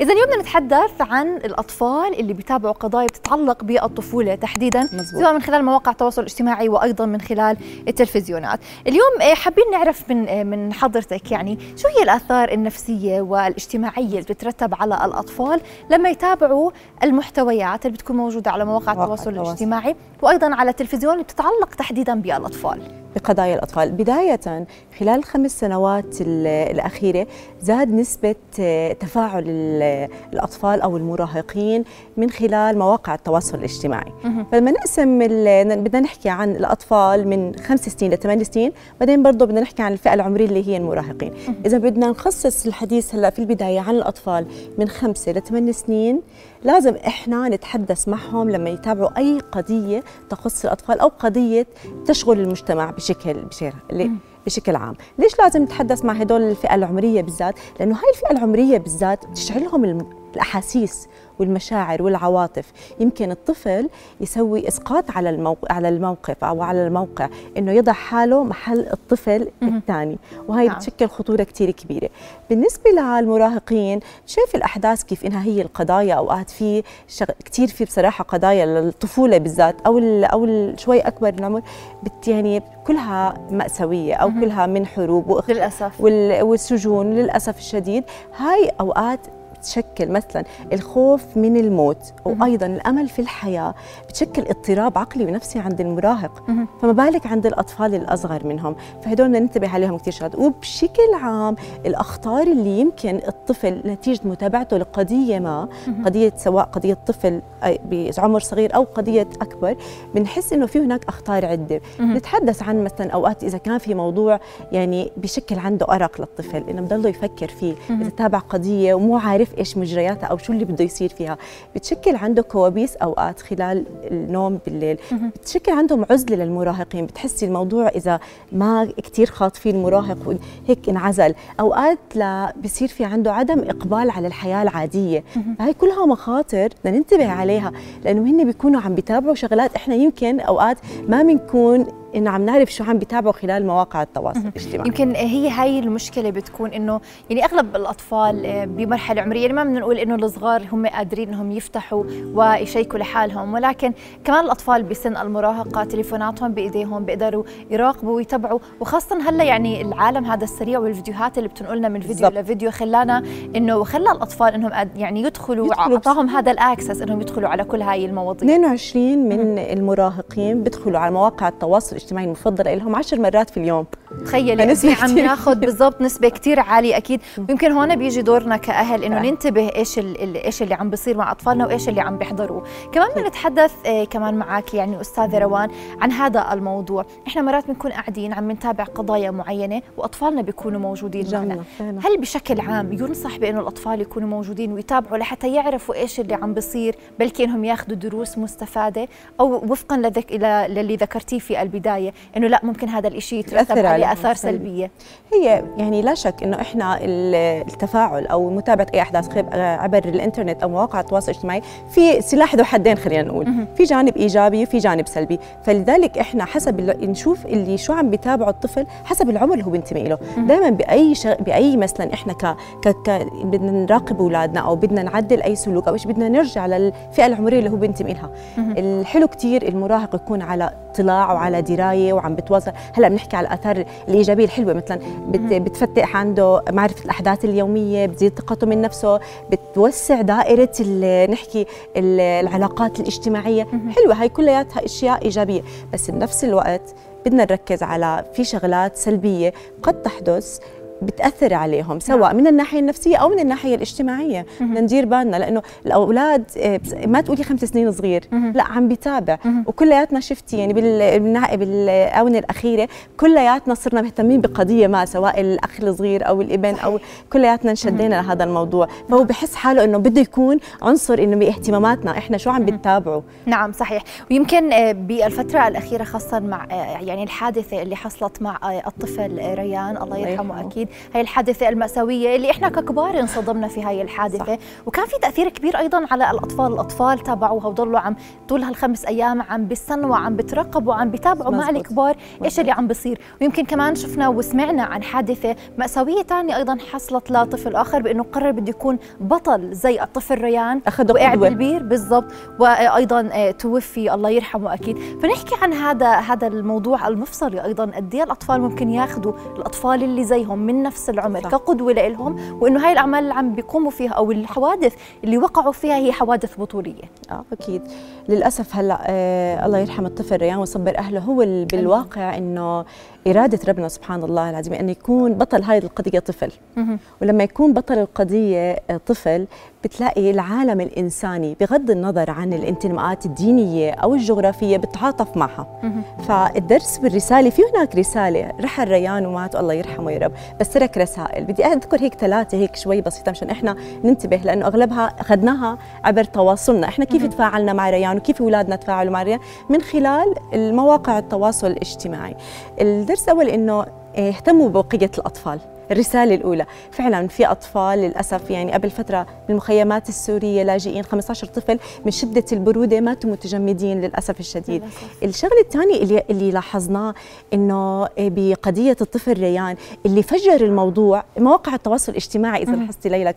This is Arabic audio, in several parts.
إذا اليوم نتحدث عن الأطفال اللي بيتابعوا قضايا بتتعلق بالطفولة تحديدا مزبوط. سواء من خلال مواقع التواصل الاجتماعي وأيضا من خلال التلفزيونات اليوم آه، حابين نعرف من آه، من حضرتك يعني شو هي الآثار النفسية والإجتماعية اللي بتترتب على الأطفال لما يتابعوا المحتويات اللي بتكون موجودة على مواقع التواصل. الاجتماعي وأيضا على التلفزيون اللي بتتعلق تحديدا بالأطفال بقضايا الأطفال. بداية خلال الخمس سنوات ال- الأخيرة زاد نسبة آه، تفاعل ال- الأطفال أو المراهقين من خلال مواقع التواصل الاجتماعي. فلما نقسم بدنا نحكي عن الأطفال من خمس سنين لثمان سنين بعدين برضه بدنا نحكي عن الفئة العمرية اللي هي المراهقين. إذا بدنا نخصص الحديث هلأ في البداية عن الأطفال من خمسة لثمان سنين لازم إحنا نتحدث معهم لما يتابعوا أي قضية تخص الأطفال أو قضية تشغل المجتمع بشكل بشكل بشكل عام. ليش لازم نتحدث مع هدول الفئة العمرية بالذات؟ لأنه هاي الفئة العمرية بالذات بتشعلهم الأحاسيس والمشاعر والعواطف. يمكن الطفل يسوي إسقاط على الموقع على الموقف أو على الموقع إنه يضع حاله محل الطفل الثاني. وهي نعم. بتشكل خطورة كثير كبيرة. بالنسبة للمراهقين شايف الأحداث كيف إنها هي القضايا؟ أوقات في شغ... كثير في بصراحة قضايا للطفولة بالذات أو ال... أو ال... شوي أكبر العمر بت... يعني كلها مأساوية أو كلها من حروب وإخ... للأسف. وال- والسجون للأسف الشديد. هاي أوقات بتشكل مثلا الخوف من الموت وأيضا الأمل في الحياة بتشكل اضطراب عقلي ونفسي عند المراهق. فما بالك عند الأطفال الأصغر منهم؟ فهدول بدنا ننتبه عليهم كثير شغلات. وبشكل عام الأخطار اللي يمكن الطفل نتيجة متابعته لقضية ما قضية سواء قضية طفل بعمر صغير أو قضية أكبر بنحس إنه في هناك أخطار عدة. نتحدث عن مثلا أوقات إذا كان في موضوع يعني بشكل عنده أرق للطفل إنه بضله يفكر فيه إذا تابع قضية ومو عارف إيش مجرياتها أو شو اللي بده يصير فيها. بتشكل عنده كوابيس أوقات خلال النوم بالليل. بتشكل عندهم عزلة للمراهقين. بتحسي الموضوع إذا ما كثير خاط فيه المراهق هيك انعزل. أوقات لا بصير في عنده عدم إقبال على الحياة العادية. فهي كلها مخاطر بدنا ننتبه عليها لأنه هن بيكونوا عم بيتابعوا شغلات. إحنا يمكن أوقات ما بنكون إنه عم نعرف شو عم بيتابعوا خلال مواقع التواصل الاجتماعي. يمكن هي هاي المشكلة بتكون إنه يعني أغلب الأطفال آه، بمرحلة عمرية يعني ما بدنا نقول إنه الصغار هم قادرين إنهم يفتحوا ويشيكوا لحالهم ولكن كمان الأطفال بسن المراهقة تليفوناتهم بإيديهم بيقدروا يراقبوا ويتابعوا وخاصة هلأ يعني العالم هذا السريع والفيديوهات اللي بتنقلنا من فيديو. لفيديو خلانا إنه خلى الأطفال إنهم يعني يدخلوا يدخلوا أعطاهم هذا الأكسس إنهم يدخلوا على كل هاي المواضيع. 22 من المراهقين بيدخلوا على مواقع التواصل الاجتماعي المفضله لهم 10 مرات في اليوم. تخيلي إيه عم كتير ناخذ بالضبط نسبة كثير عالية أكيد. ويمكن هون بيجي دورنا إنه صحيح. ننتبه ال- إيش اللي عم بيصير مع أطفالنا وإيش اللي عم بيحضروه. كمان بدنا نتحدث آه، كمان معك يعني أستاذة روان عن هذا الموضوع. إحنا مرات بنكون قاعدين عم نتابع قضايا معينة وأطفالنا بيكونوا موجودين معنا. هل بشكل عام ينصح بإنه الأطفال يكونوا موجودين ويتابعوا لحتى يعرفوا إيش اللي عم بيصير بلكي إنهم ياخذوا دروس مستفادة أو وفقا لذك للي ذكرتيه في البداية إنه لا ممكن هذا الشيء يترتب عليه آثار سلبي. سلبية. هي يعني لا شك إنه إحنا ال- التفاعل أو متابعة أي أحداث خب- عبر الإنترنت أو مواقع التواصل الاجتماعي في سلاح ذو حدين خلينا نقول. في جانب إيجابي وفي جانب سلبي. فلذلك إحنا حسب نشوف اللي شو عم بيتابعه الطفل حسب العمر اللي هو بينتمي له. دائما بأي شغ... بأي مثلا إحنا ك... ك... ك... بدنا نراقب أولادنا أو بدنا نعدل أي سلوك أو إيش بدنا نرجع للفئة العمرية اللي هو بينتمي لها. الحلو كتير المراهق يكون على اطلاع وعلى درايه وعم بتواصل هلأ بنحكي على الأثار الإيجابية الحلوة مثلا بت... بتفتح عنده معرفة الأحداث اليومية بتزيد ثقته من نفسه بتوسع دائرة ال... نحكي ال- العلاقات الاجتماعية. حلوة هاي كلياتها أشياء إيجابية. بس بنفس الوقت بدنا نركز على في شغلات سلبية قد تحدث بتأثر عليهم سواء من الناحية النفسية أو من الناحية الاجتماعية. بدنا ندير بالنا لأنه الأولاد آه، ما تقولي خمس سنين صغير لا عم بيتابع. وكلياتنا شفتي يعني بالآونة الأخيرة كلياتنا صرنا مهتمين بقضية ما سواء الأخ الصغير أو الابن أو كلياتنا انشدينا لهذا الموضوع. فهو بحس حاله إنه بده يكون عنصر إنه باهتماماتنا إحنا شو عم بنتابعه نعم صحيح. ويمكن آه، بالفترة الأخيرة خاصة مع آه، يعني الحادثة اللي حصلت مع الطفل ريان الله يرحمه يرحمه. أكيد هي الحادثة المأساوية اللي إحنا ككبار انصدمنا في هاي الحادثة. صح. وكان في تأثير كبير أيضا على الأطفال الأطفال تابعوها وضلوا عم طول هالخمس أيام عم بيستنوا عم بترقبوا عم بيتابعوا مع الكبار إيش اللي عم بيصير. ويمكن كمان شفنا وسمعنا عن حادثة مأساوية ثانية أيضا حصلت لطفل آخر بإنه قرر بده يكون بطل زي الطفل ريان. أخذ وقع بالبير بالضبط. وأيضا آه، توفي الله يرحمه أكيد. فنحكي عن هذا هذا الموضوع المفصلي أيضا قد إيه الأطفال ممكن ياخذوا الأطفال اللي زيهم من نفس العمر صح. كقدوة لهم وإنه هاي الأعمال اللي عم بيقوموا فيها أو الحوادث اللي وقعوا فيها هي حوادث بطولية. آه أكيد. للأسف هلأ آه الله يرحم الطفل ريان ويصبر أهله هو بالواقع إنه إرادة ربنا سبحان الله العظيم أن يكون بطل هذه القضية طفل. ولما يكون بطل القضية آه، طفل بتلاقي العالم الإنساني بغض النظر عن الانتماءات الدينية أو الجغرافية بتعاطف معها. فالدرس والرسالة في هناك رسالة رحل ريان ومات الله يرحمه يا رب. بس ترك رسائل. بدي أذكر هيك ثلاثة هيك شوي بسيطة مشان إحنا ننتبه لأنه أغلبها أخذناها عبر تواصلنا. إحنا كيف تفاعلنا مع ريان وكيف أولادنا تفاعلوا مع ريان من خلال المواقع التواصل الاجتماعي. الدرس الأول إنه اهتموا ببقية الأطفال. الرسالة الأولى. فعلا في أطفال للأسف يعني قبل فترة بالمخيمات السورية لاجئين 15 طفل من شدة البرودة ماتوا متجمدين للأسف الشديد. للأسف. الشغلة الثانية اللي, اللي لاحظناه إنه بقضية الطفل ريان اللي فجر الموضوع مواقع التواصل الاجتماعي إذا لاحظتي ليلك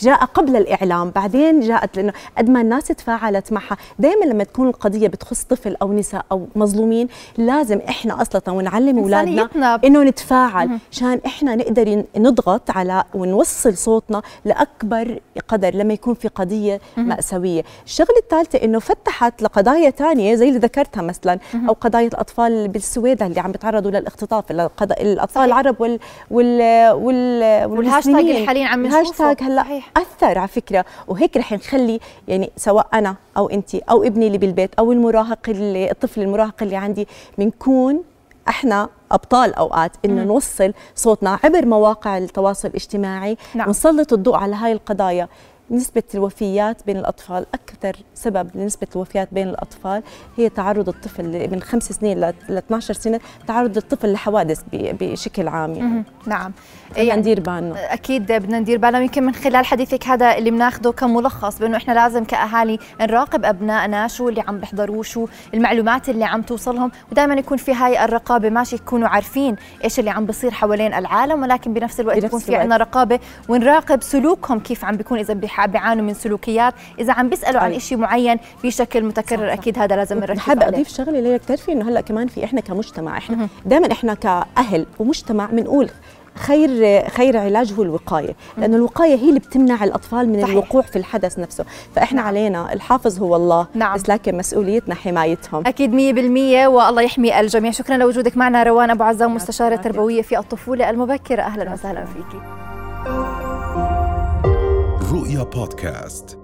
جاء قبل الإعلام بعدين جاءت لأنه قد ما الناس تفاعلت معها. دائما لما تكون القضية بتخص طفل أو نساء أو مظلومين لازم إحنا أصلا ونعلم أولادنا إنه نتفاعل عشان إحنا نقدر نضغط على ونوصل صوتنا لأكبر قدر لما يكون في قضية مأساوية، الشغلة الثالثة إنه فتحت لقضايا ثانية زي اللي ذكرتها مثلا أو قضايا الأطفال بالسويد اللي عم بيتعرضوا للاختطاف الأطفال العرب وال وال وال والهاشتاج اللي حاليا عم نشوفه. الهاشتاج هلا أثر على فكرة. وهيك رح نخلي يعني سواء أنا أو انت أو ابني اللي بالبيت أو المراهق اللي الطفل المراهق اللي عندي بنكون إحنا ابطال اوقات انه نوصل صوتنا عبر مواقع التواصل الاجتماعي نعم. ونسلط الضوء على هاي القضايا نسبة الوفيات بين الأطفال أكثر سبب لنسبة الوفيات بين الأطفال هي تعرض الطفل من خمس سنين ل 12 سنة تعرض الطفل لحوادث بشكل عام يعني. نعم. يعني ندير بالنا. أكيد بدنا ندير بالنا. يمكن من خلال حديثك هذا اللي بناخذه كملخص بأنه إحنا لازم كأهالي نراقب أبنائنا شو اللي عم بيحضروه شو المعلومات اللي عم توصلهم ودائما يكون في هاي الرقابة ماشي يكونوا عارفين إيش اللي عم بيصير حوالين العالم ولكن بنفس الوقت يكون في عندنا رقابة ونراقب سلوكهم كيف عم بيكون اذا بيعانوا من سلوكيات إذا عم بيسألوا عن شيء معين بشكل متكرر أكيد هذا لازم نركز بحب أضيف شغلة ليك بتعرفي إنه هلأ كمان في إحنا كمجتمع إحنا دائما إحنا كأهل ومجتمع بنقول خير خير علاج هو الوقاية لأنه الوقاية هي اللي بتمنع الأطفال من صحيح. الوقوع في الحدث نفسه. فإحنا نعم. علينا الحافظ هو الله نعم. بس لكن مسؤوليتنا حمايتهم. أكيد 100% والله يحمي الجميع. شكرا لوجودك معنا روان أبو عزام مستشارة تربوية في الطفولة المبكرة. أهلا وسهلا فيكي رؤيا بودكاست